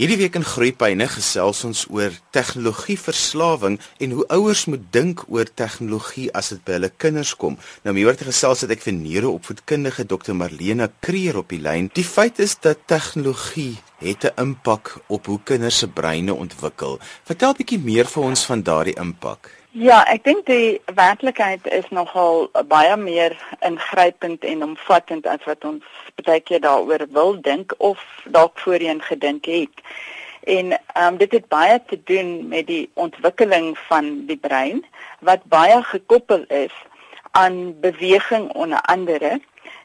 Hierdie week in Groepyne gesels ons oor tegnologieverslawing en hoe ouers moet dink oor tegnologie as dit by hulle kinders kom. Nou meer te gesels het ek vir neuroopvoedkundige Dr. Marlene Kreer op die lyn. Die feit is dat tegnologie het 'n impak op hoe kinders se breine ontwikkel. Vertel bietjie meer vir ons van daardie impak. Ja, ek dink die werklikheid is nogal baie meer ingrypend en omvattend as wat ons baie keer daaroor wil dink of dalk voorheen gedink het. En ehm um, dit het baie te doen met die ontwikkeling van die brein wat baie gekoppel is aan beweging onder andere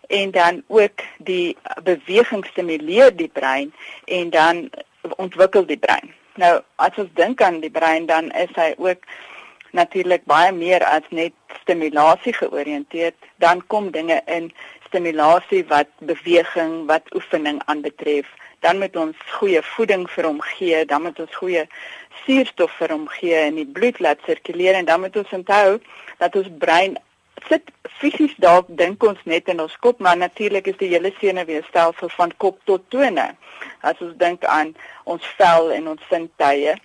en dan ook die beweging stimuleer die brein en dan ontwikkel die brein. Nou as ons dink aan die brein dan is hy ook natuurlik baie meer as net stimulasie georiënteerd, dan kom dinge in stimulasie wat beweging, wat oefening aanbetref. Dan moet ons goeie voeding vir hom gee, dan moet ons goeie suurstof vir hom gee en die bloed laat sirkuleer en dan moet ons onthou dat ons brein sit fisies dalk dink ons net in ons kop, maar natuurlik is die hele senuweestelsel van kop tot tone. As ons dink aan ons vel en ons sintuie,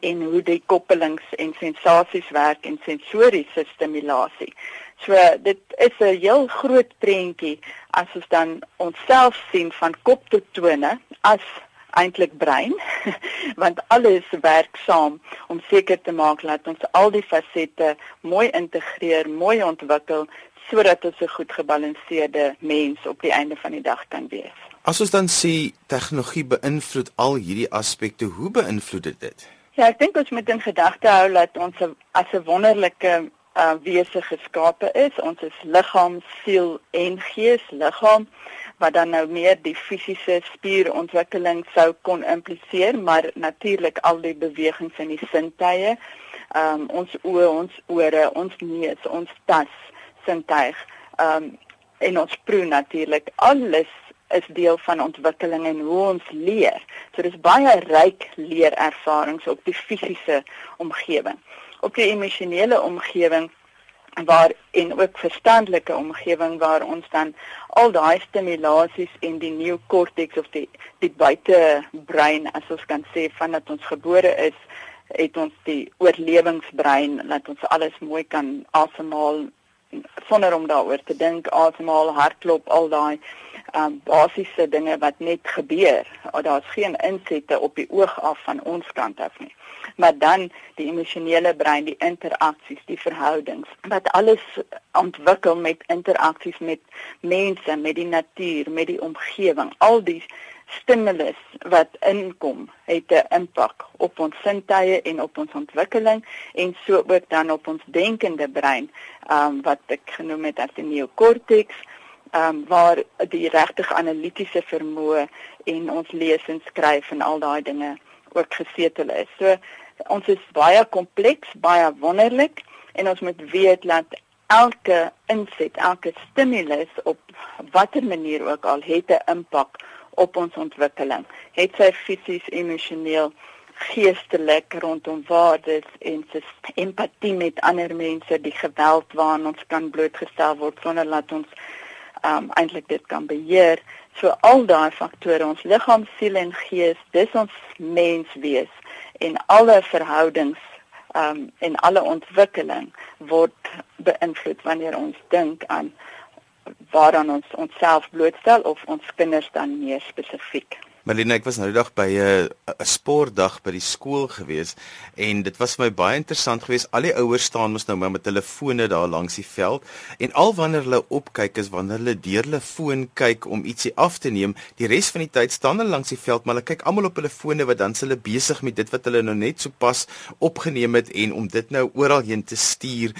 en hoe die koppelings en sensasies werk en sensoriese stimulasie. So dit is 'n heel groot prentjie as ons dan onsself sien van kop tot tone as eintlik brein want alles werk saam om seker te maak dat ons al die fasette mooi integreer, mooi ontwikkel sodat ons 'n goed gebalanseerde mens op die einde van die dag kan wees. As ons dan sê tegnologie beïnvloed al hierdie aspekte, hoe beïnvloed dit dit? Ja, ek dink ons moet in gedagte hou dat ons as 'n wonderlike uh, wese geskape is. Ons is liggaam, siel en gees, liggaam wat dan nou meer die fisiese spierontwikkeling sou kon impliseer, maar natuurlik al die bewegings in die sintuie, um, ons oë, ons ore, ons neus, ons tas, sintuig, um, en ons proe natuurlik alles is deel van ontwikkeling en hoe ons leer. So dis baie ryk leerervarings op die fisiese omgewing. Op die emosionele omgewing waar en ook verstandelike omgewing waar ons dan al daai stimulasies en die neokorteks of die die buitebrein as ons kan sê vandat ons gebore is het ons die oorlewingsbrein laat ons alles mooi kan asemhaal sonder om daaroor te dink asemhaal hartklop al daai um, basiese dinge wat net gebeur. Daar's geen insette op die oog af van ons kant af nie. Maar dan die emosionele brein, die interaksies, die verhoudings, wat alles ontwikkel met interaksies met mense, met die natuur, met die omgewing, al die stimulus wat inkom het 'n impak op ons sintuie en op ons ontwikkeling en so ook dan op ons denkende brein um, wat ek genoem het as die neokorteks ehm um, waar die regtig analitiese vermoë en ons lees en skryf en al daai dinge ook gesetel is. So ons is baie kompleks, baie wonderlik en ons moet weet dat elke inset, elke stimulus op watter manier ook al het 'n impak op ons ontwikkeling. Het sy fisies, emosioneel, geestelik rondom waardes en sy empatie met ander mense, die geweld waaraan ons kan blootgestel word sonder dat ons um eintlik dit kan beheer. So al daai faktore, ons liggaam, siel en gees, dis ons mens wees en alle verhoudings um en alle ontwikkeling word beïnvloed wanneer ons dink aan waaraan ons onsself blootstel of ons kinders dan meer spesifiek. Marlene, ek was nou die dag by 'n 'n sportdag by die skool gewees en dit was vir my baie interessant geweest. Al die ouers staan mos nou met hulle fone daar langs die veld en al wanneer hulle opkyk is wanneer hulle deur hulle foon kyk om ietsie af te neem, die res van die tyd staan hulle langs die veld, maar hulle kyk almal op hulle fone wat dan hulle besig met dit wat hulle nou net sopas opgeneem het en om dit nou oral heen te stuur.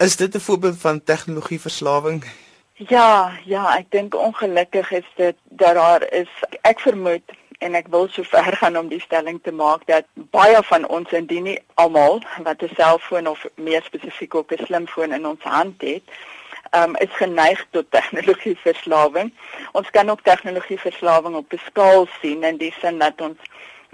Is dit 'n voorbeeld van tegnologieverslawing? Ja, ja, ek dink ongelukkig is dit dat daar is ek vermoed en ek wil so ver gaan om die stelling te maak dat baie van ons indien nie almal wat 'n selfoon of meer spesifiek ook 'n slimfoon in ons hand het, um, is geneig tot tegnologieverslawing. Ons kan ook tegnologieverslawing op 'n skaal sien in die sin dat ons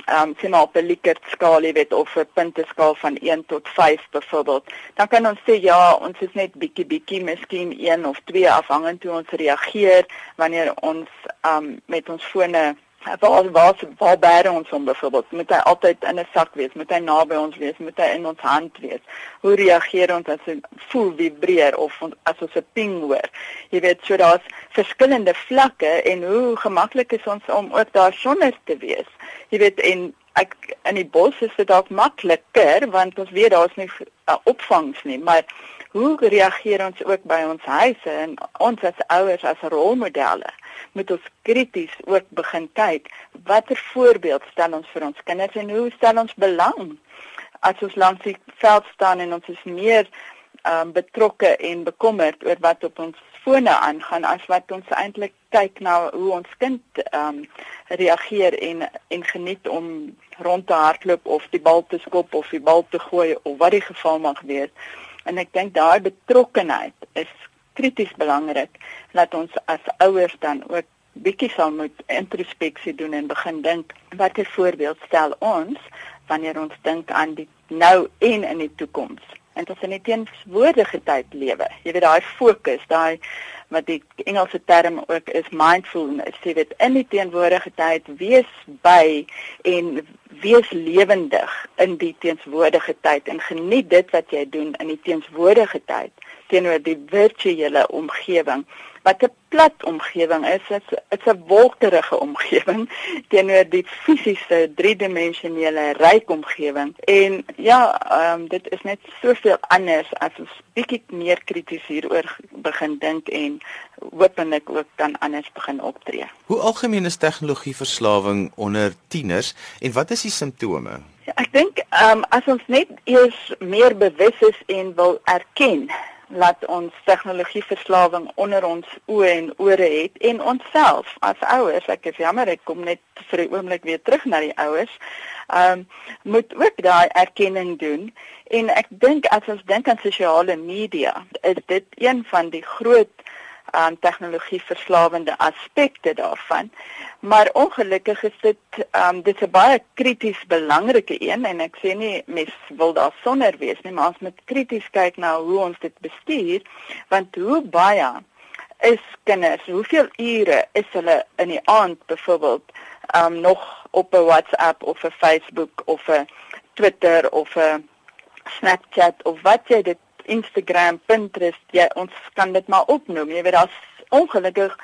ehm um, sien maar op 'n Likert skaal, jy weet, of 'n punteskaal van 1 tot 5 byvoorbeeld, dan kan ons sê ja, ons is net bietjie bietjie, miskien 1 of 2 afhangend hoe ons reageer wanneer ons ehm um, met ons fone waar waar waar bære ons hom byvoorbeeld? Moet hy altyd in 'n sak wees? Moet hy naby ons wees? Moet hy in ons hand wees? Hoe reageer ons as hy voel vibreer of as ons 'n ping hoor? Jy weet so daar's verskillende vlakke en hoe gemaklik is ons om ook daar sonder te wees? Jy weet en ek in die bos is dit dalk makliker want ons weet daar's nie uh, opvangs nie maar hoe reageer ons ook by ons huise en ons as ouers as rolmodelle moet ons krities ook begin kyk watter voorbeeld stel ons vir ons kinders en hoe stel ons belang as ons langs die veld staan en ons is meer um, betrokke en bekommerd oor wat op ons fone aangaan as wat ons eintlik kyk na hoe ons kind um, reageer en en geniet om rond te hardloop of die bal te skop of die bal te gooi of wat die geval mag wees. En ek dink daai betrokkenheid is krities belangrik dat ons as ouers dan ook bietjie sal moet introspeksie doen en begin dink watter voorbeeld stel ons wanneer ons dink aan die nou en in die toekoms. En dit is in die teenswoordige tyd lewe. Jy weet daai fokus daai wat die Engelse term ook is mindfulness jy weet in die teenwoordige tyd wees by en wees lewendig in die teenswoordige tyd en geniet dit wat jy doen in die teenswoordige tyd teenoor die virtuele omgewing wat 'n plat omgewing is, dit's 'n wolkerige omgewing teenoor die fisiese driedimensionele ryk omgewing. En ja, ehm um, dit is net soveel anders as ons bietjie meer krities hieroor begin dink en hopelik ook dan anders begin optree. Hoe algemeen is tegnologieverslawing onder tieners en wat is die simptome? Ja, ek dink ehm um, as ons net eers meer bewus is en wil erken laat ons tegnologieverslawing onder ons oë en ore het en onsself as ouers ek is jammer ek kom net vir 'n oomblik weer terug na die ouers um, moet ook daai erkenning doen. En ek dink as ons dink aan sosiale media is dit een van die groot um, tegnologieverslawende aspekte daarvan. Maar ongelukkig is dit ehm um, dit 'n baie krities belangrike een en ek sê nie mens wil daar sonder wees nie, maar ons moet krities kyk na hoe ons dit bestuur want hoe baie is kinders, hoeveel ure is hulle in die aand byvoorbeeld ehm um, nog op 'n WhatsApp of 'n Facebook of 'n Twitter of 'n Snapchat of wat jy dit Instagram, Pinterest, jy ons kan dit maar opnoem. Jy weet daar's ongelukkig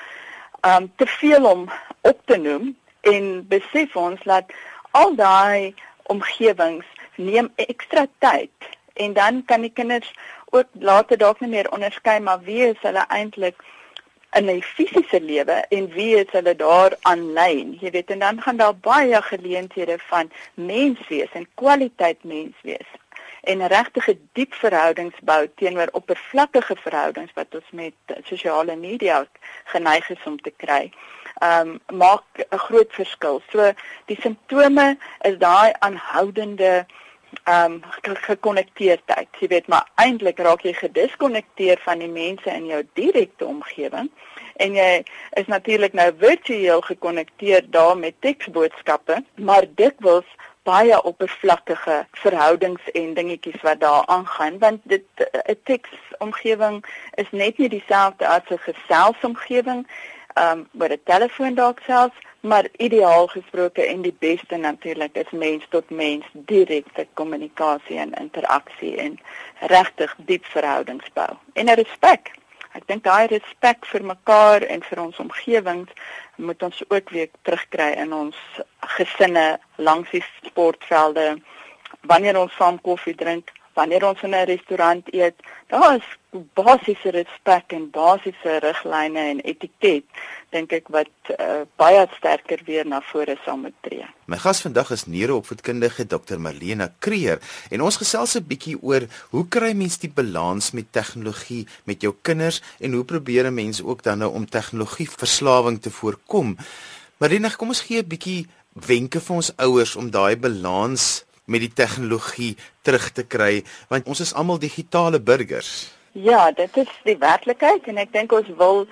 um te veel om op te noem en besef ons dat al daai omgewings neem ekstra tyd en dan kan die kinders ook later dalk nie meer onderskei maar wie is hulle eintlik in 'n fisiese lewe en wie is hulle daar aanlyn jy weet en dan gaan daar baie geleenthede van menswees en kwaliteit menswees en regtige diep verhoudings bou teenoor oppervlakkige verhoudings wat ons met sosiale media geneig is om te kry. Ehm um, maak 'n groot verskil. So die simptome is daai aanhoudende ehm um, gekonnekteerdheid. Jy weet maar eintlik raak jy gediskonnekteer van die mense in jou direkte omgewing en jy is natuurlik nou virtueel gekonnekteer daar met teksboodskappe, maar dikwels baie oppervlakkige verhoudings en dingetjies wat daar aangaan want dit 'n teksomgewing is net nie dieselfde as 'n geselsomgewing ehm um, met 'n telefoon dalk selfs maar ideaal gesproke en die beste natuurlik is mens tot mens direkte kommunikasie en interaksie en regtig diep verhoudings bou en 'n respek Ek dink daai respek vir mekaar en vir ons omgewings moet ons ook weer terugkry in ons gesinne langs die sportvelde. Wanneer ons saam koffie drink wanneer ons in 'n restaurant eet, daar is basiese respek en basiese riglyne en etiket dink ek wat uh, baie sterker weer na vore sal moet tree. My gas vandag is neuroopvoedkundige Dr. Marlena Kreer en ons gesels 'n bietjie oor hoe kry mens die balans met tegnologie met jou kinders en hoe probeer 'n mens ook dan nou om tegnologieverslawing te voorkom. Marlena, kom ons gee 'n bietjie wenke vir ons ouers om daai balans met die tegnologie terug te kry want ons is almal digitale burgers. Ja, dit is die werklikheid en ek dink ons wil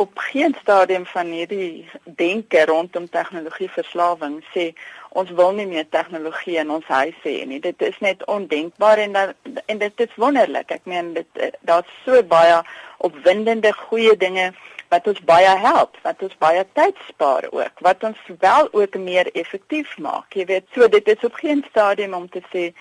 op geen stadium van hierdie denke rondom tegnologie verslawing sê ons wil nie meer tegnologie in ons huis hê nie. Dit is net ondenkbaar en dat, en dit is wonderlik. Ek meen dit daar's so baie opwindende goeie dinge wat ons baie help, wat ons baie tyd spaar ook, wat ons wel ook meer effektief maak. Jy weet, so dit is op geen stadium om te sê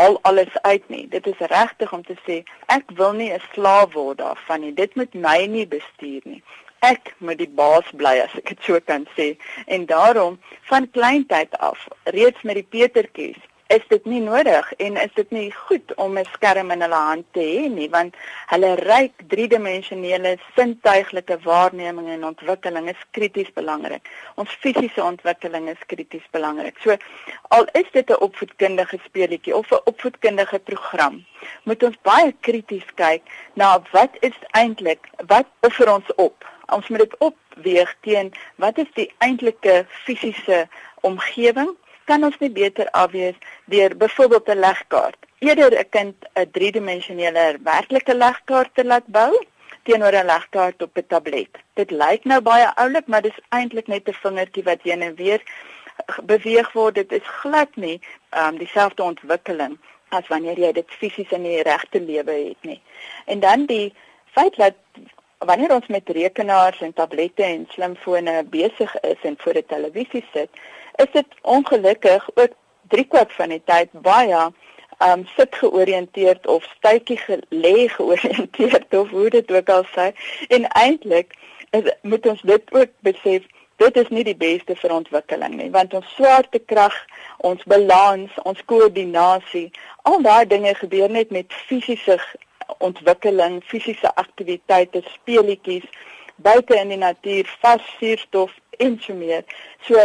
al alles uit nie. Dit is regtig om te sê ek wil nie 'n slaaf word daarvan nie. Dit moet my nie bestuur nie. Ek moet die baas bly as ek dit so kan sê. En daarom van kleintyd af, reeds met die Petertjies, is dit nie nodig en is dit nie goed om 'n skerm in hulle hand te hê nie want hulle ryk driedimensionele sintuiglike waarneming en ontwikkeling is krities belangrik. Ons fisiese ontwikkeling is krities belangrik. So al is dit 'n opvoedkundige speletjie of 'n opvoedkundige program, moet ons baie krities kyk na wat is eintlik wat offer ons op. Ons moet dit opweeg teen wat is die eintlike fisiese omgewing kan ons nie beter afwees deur byvoorbeeld 'n legkaart. Eerder 'n kind 'n driedimensionele werklike legkaart te laat bou teenoor 'n legkaart op 'n tablet. Dit lyk nou baie oulik, maar dis eintlik net 'n vingertjie wat heen en weer beweeg word. Dit is glad nie um, dieselfde ontwikkeling as wanneer jy dit fisies in die regte lewe het nie. En dan die feit dat wanneer ons met rekenaars en tablette en slimfone besig is en voor 'n televisie sit, is dit ongelukkig ook driekwart van die tyd baie um sit georiënteerd of stytjie gelê georiënteerd of hoe dit ook al sê. En eintlik moet ons dit ook besef dit is nie die beste vir ontwikkeling nie want ons swaartekrag ons balans ons koördinasie al daai dinge gebeur net met fisiese ontwikkeling fisiese aktiwiteite speletjies buite in die natuur vars suurstof en so meer. So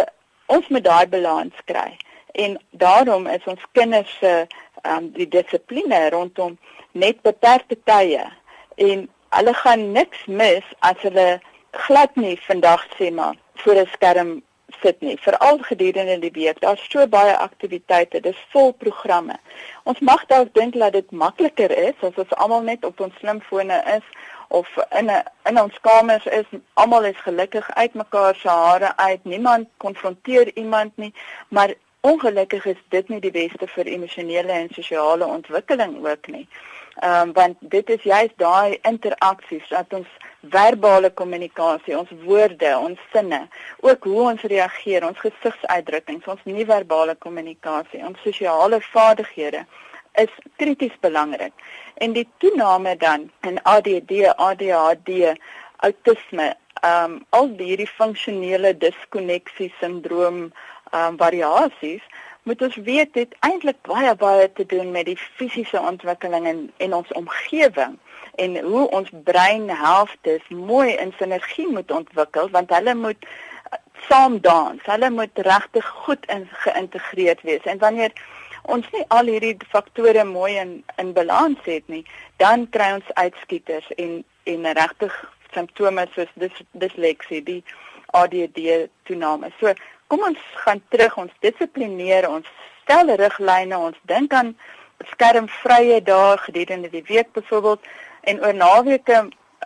ons moet daai balans kry. En daarom is ons kinders se um, die dissipline rondom net beperkte tye en hulle gaan niks mis as hulle glad nie vandag sê maar voor 'n skerm sit nie. Veral gedurende die week, daar's so baie aktiwiteite, dis vol programme. Ons mag dalk dink dat dit makliker is as ons almal net op ons slimfone is of in 'n in ons kamers is almal is gelukkig uit mekaar se hare uit niemand konfronteer iemand nie maar ongelukkig is dit nie die beste vir emosionele en sosiale ontwikkeling ook nie. Ehm um, want dit is juist daai interaksies dat ons verbale kommunikasie, ons woorde, ons sinne, ook hoe ons reageer, ons gesigsuitdrukkings, ons nie-verbale kommunikasie, ons sosiale vaardighede is krities belangrik. En die toename dan in ADD, ADHD, autisme, ehm um, al hierdie funksionele diskonneksie sindroom ehm um, variasies moet ons weet dit eintlik baie baie te doen met die fisiese ontwikkeling in en ons omgewing en hoe ons breinhelftes mooi in sinergie moet ontwikkel want hulle moet uh, saam dans. Hulle moet regtig goed in geïntegreerd wees. En wanneer ons nie al hierdie faktore mooi in in balans het nie, dan kry ons uitskieters en en regtig simptome soos dis disleksie, die ADD toename. So, kom ons gaan terug, ons dissiplineer, ons stel riglyne, ons dink aan skermvrye dae gedurende die week byvoorbeeld en oor naweke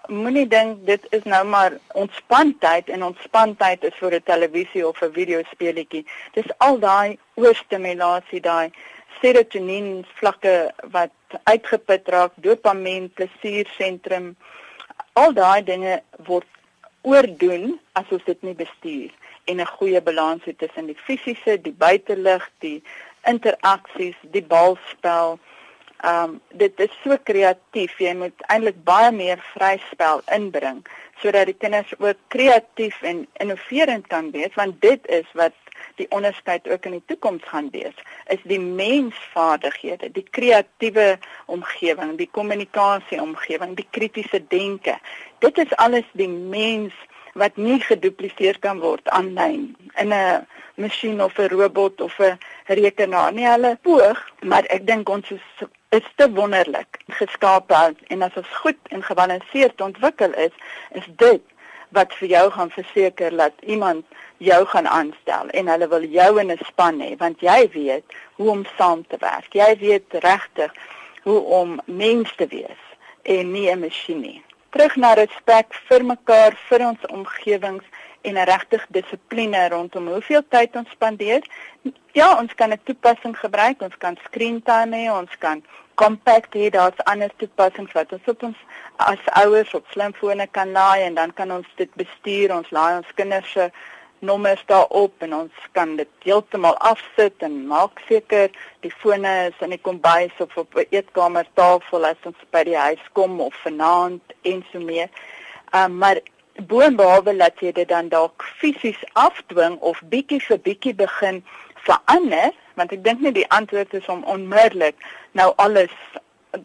moenie dink dit is nou maar ontspantyd en ontspantyd is vir 'n televisie of 'n videospeletjie. Dis al daai oorstimulasie, daai serotonien vlakke wat uitgeput raak, dopamien, plesiersentrum. Al daai dinge word oordoen as ons dit nie bestuur en 'n goeie balans het tussen die fisiese, die buitelug, die interaksies, die balspel. Ehm um, dit is so kreatief. Jy moet eintlik baie meer vryspel inbring sodat die kinders ook kreatief en innoverend kan wees want dit is wat die onderskeid ook in die toekoms gaan wees is die mensvaardighede, die kreatiewe omgewing, die kommunikasie omgewing, die kritiese denke. Dit is alles die mens wat nie gedupliseer kan word aanlyn in 'n masjien of 'n robot of 'n rekenaar nie. Hulle poog, maar ek dink ons is is te wonderlik geskape en as ons goed en gebalanseerd ontwikkel is, is dit wat vir jou gaan verseker dat iemand jou gaan aanstel en hulle wil jou in 'n span hê want jy weet hoe om saam te werk. Jy weet regtig hoe om mens te wees en nie 'n masjien nie. Terug na respek vir mekaar, vir ons omgewings en 'n regtig dissipline rondom hoeveel tyd ons spandeer. Ja, ons kan 'n toepassing gebruik, ons kan screen time hê, ons kan compact hê, daar's ander toepassings wat ons op ons as ouers op slimfone kan laai en dan kan ons dit bestuur. Ons laai ons kinders se nommers daarop en ons kan dit heeltemal afsit en maak seker die fone is in die kombuis of op 'n eetkamertafel as ons by die huis kom of vanaand en so meer. Um, maar boonbehalwe dat jy dit dan dalk fisies afdwing of bietjie vir bietjie begin verander, want ek dink nie die antwoord is om onmiddellik nou alles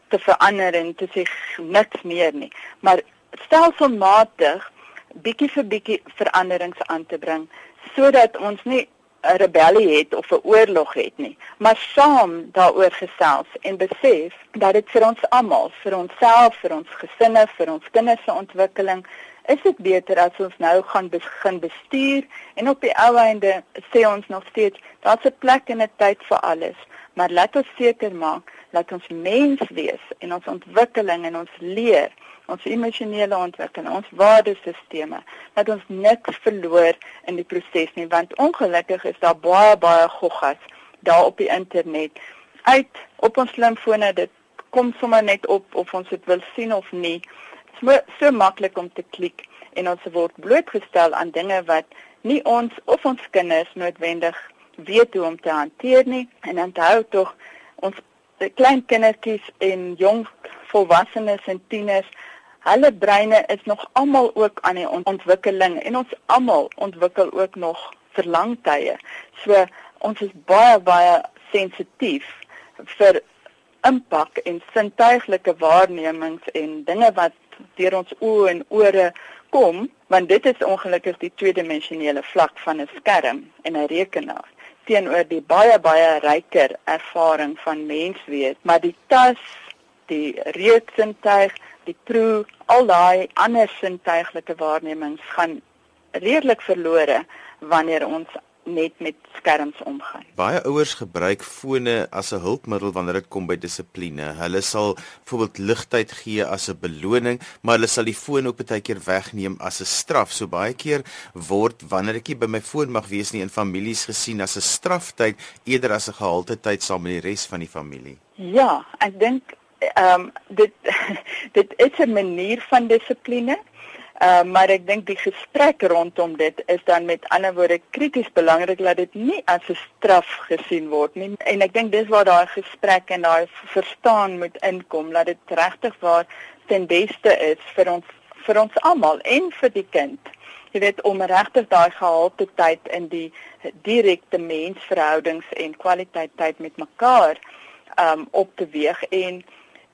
te verander en te sê niks meer nie, maar stelselmatig bietjie vir bietjie veranderings aan te bring sodat ons nie 'n rebellie het of 'n oorlog het nie, maar saam daaroor gesels en besef dat dit vir ons almal, vir onsself, vir ons gesinne, vir ons kinders se ontwikkeling, is dit beter as ons nou gaan begin bestuur. En op die ou einde sê ons nog steeds daar's 'n plek en 'n tyd vir alles, maar laat ons seker maak dat ons mens wees en ons ontwikkeling en ons leer ons emosionele ontwikkeling, ons waardesisteme, dat ons niks verloor in die proses nie, want ongelukkig is daar baie baie goggas daar op die internet uit op ons slimfone dit kom sommer net op of ons dit wil sien of nie. Dit is so, so maklik om te klik en ons word blootgestel aan dinge wat nie ons of ons kinders noodwendig weet hoe om te hanteer nie en onthou tog ons klein kindertjies en jong volwassenes en tieners hulle breine is nog almal ook aan die ontwikkeling en ons almal ontwikkel ook nog vir lang tye. So ons is baie baie sensitief vir impak en sintuiglike waarnemings en dinge wat deur ons oë en ore kom, want dit is ongelukkig die tweedimensionele vlak van 'n skerm en 'n rekenaar teenoor die baie baie ryker ervaring van menswees, maar die tas, die reuksintuig, die proe, al daai ander sintuiglike waarnemings gaan redelik verlore wanneer ons net met skerms omgaan. Baie ouers gebruik fone as 'n hulpmiddel wanneer dit kom by dissipline. Hulle sal byvoorbeeld ligtyd gee as 'n beloning, maar hulle sal die foon ook baie keer wegneem as 'n straf. So baie keer word wanneer ek nie by my foon mag wees nie in families gesien as 'n straftyd eerder as 'n gehalte tyd saam met die res van die familie. Ja, ek dink ehm um, dit dit is 'n manier van dissipline. Uh, maar ek dink die gesprek rondom dit is dan met ander woorde krities belangrik dat dit nie as 'n straf gesien word nie. En ek dink dis waar daai gesprek en daai verstaan moet inkom dat dit regtig waar ten beste is vir ons vir ons almal en vir die kind. Jy weet om regtig daai gehalte tyd in die direkte mensverhoudings en kwaliteit tyd met mekaar um op te weeg en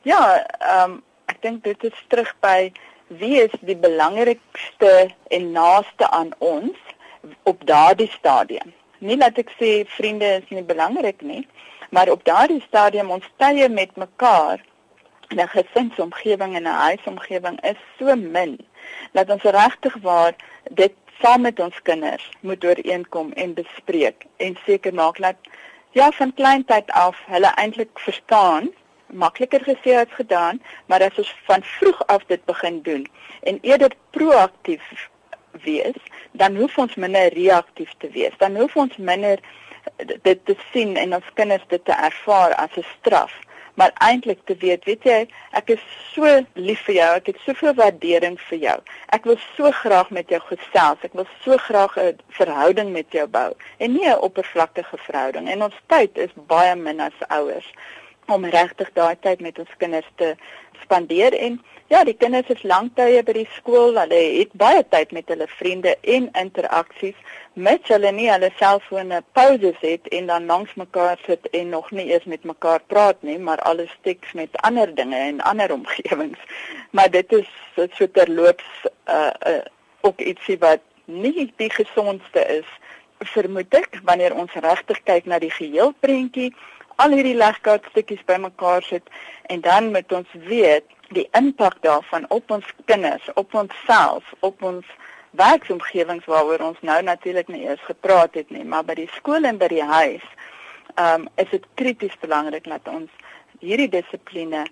Ja, um, ek dink dit is terug by wie is die belangrikste en naaste aan ons op daardie stadium. Nie dat ek sê vriende is nie belangrik nie, maar op daardie stadium ons tye met mekaar in 'n gesinsomgewing en 'n huisomgewing is so min dat ons regtig waar dit saam met ons kinders moet ooreenkom en bespreek en seker maak dat ja van kleintyd af hulle eintlik verstaan makliker gesê as gedaan, maar as ons van vroeg af dit begin doen en eerder proaktief wees, dan hoef ons minder reaktief te wees. Dan hoef ons minder dit te sien en ons kinders dit te ervaar as 'n straf, maar eintlik te weet, weet jy, ek is so lief vir jou, ek het soveel waardering vir jou. Ek wil so graag met jou gesels, ek wil so graag 'n verhouding met jou bou en nie 'n oppervlakkige verhouding. En ons tyd is baie min as ouers om regtig daai tyd met ons kinders te spandeer en ja, die kinders is lanktye by die skool, hulle het baie tyd met hulle vriende en interaksies met hulle nie hulle selfone pauses het en dan langs mekaar sit en nog nie eens met mekaar praat nie, maar alles teks met ander dinge en ander omgewings. Maar dit is so terloops uh, uh ook ietsie wat nie die gesondste is vermoed ek wanneer ons regtig kyk na die geheel prentjie al hierdie legkaartstukkies bymekaar sit en dan moet ons weet die impak daarvan op ons kinders, op onsself, op ons werksomgewings waaroor ons nou natuurlik nie eers gepraat het nie, maar by die skool en by die huis, ehm um, is dit krities belangrik dat ons hierdie dissipline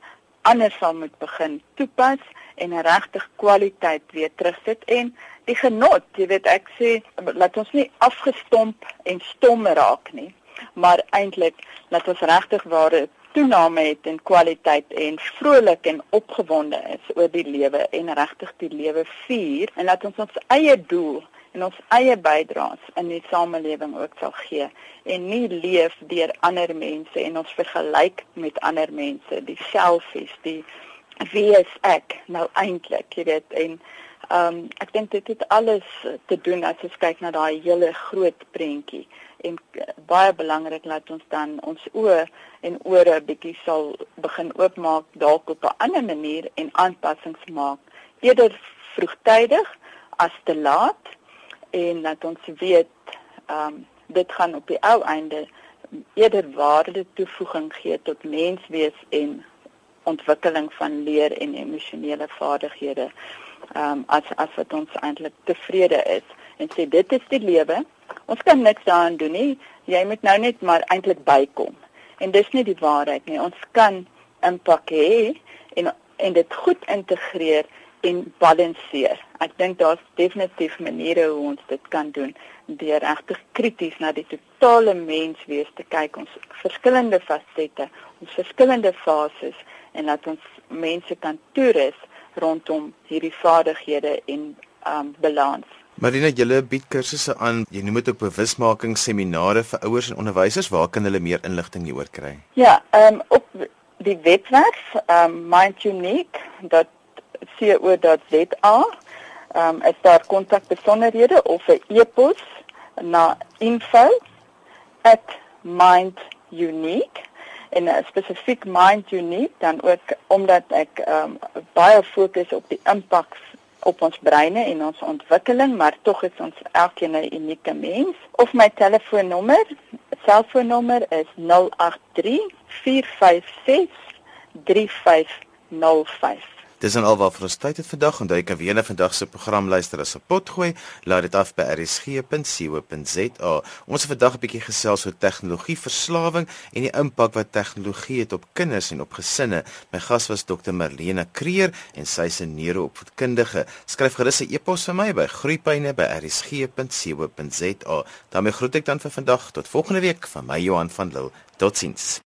anders sal moet begin toepas en regtig kwaliteit weer terugsit. En die genot, jy weet ek sê laat ons nie afgestomp en stom raak nie, maar eintlik laat ons regtig ware toename het in kwaliteit en vrolik en opgewonde is oor die lewe en regtig die lewe vier en laat ons ons eie doel en ons eie bydraes in die samelewing ook sal gee en nie leef deur ander mense en ons vergelyk met ander mense die selfies die wie is ek nou eintlik jy weet en ehm um, ek dink dit het alles te doen as ons kyk na daai hele groot prentjie. En baie belangrik laat ons dan ons oë en ore bietjie sal begin oopmaak dalk op 'n ander manier en aanpassings maak. Eerder vroegtydig as te laat. En laat ons weet ehm um, dit gaan op die ou einde eerder waarde toevoeging gee tot menswees en ontwikkeling van leer en emosionele vaardighede ehm um, as as wat ons eintlik tevrede is en sê dit is die lewe Ons kan niks daaraan doen nie. Jy moet nou net maar eintlik bykom. En dis nie die waarheid nie. Ons kan impak hê en en dit goed integreer en balanseer. Ek dink daar's definitief maniere hoe ons dit kan doen deur regtig krities na die totale menswees te kyk, ons verskillende fasette, ons verskillende fases en laat ons mense kan toerus rondom hierdie vaardighede en um balans. Marina, julle bied kursusse aan. Jy noem dit ook bewusmaking seminare vir ouers en onderwysers. Waar kan hulle meer inligting hieroor kry? Ja, ehm um, op die webwerf um, mindunique.co.za ehm um, is daar kontakbesonderhede of 'n e-pos na info@mindunique en uh, spesifiek mindunique dan ook omdat ek ehm um, baie fokus op die impak op ons breine en ons ontwikkeling, maar tog is ons elkeen 'n unieke mens. Of my telefoonnommer, selfoonnommer is 083 456 3505. Dis en alwaar vir ons tyd het vandag en jy kan weer na vandag se program luister as 'n pot gooi. Laat dit af by rsg.co.za. Ons het vandag 'n bietjie gesels oor tegnologie verslawing en die impak wat tegnologie het op kinders en op gesinne. My gas was Dr. Marlene Kreer en sy is 'n neuroopvoedkundige. Skryf gerus 'n e-pos vir my by groeipyne@rsg.co.za. daarmee groet ek dan vir vandag tot volgende week van my Johan van Lille. Totsiens.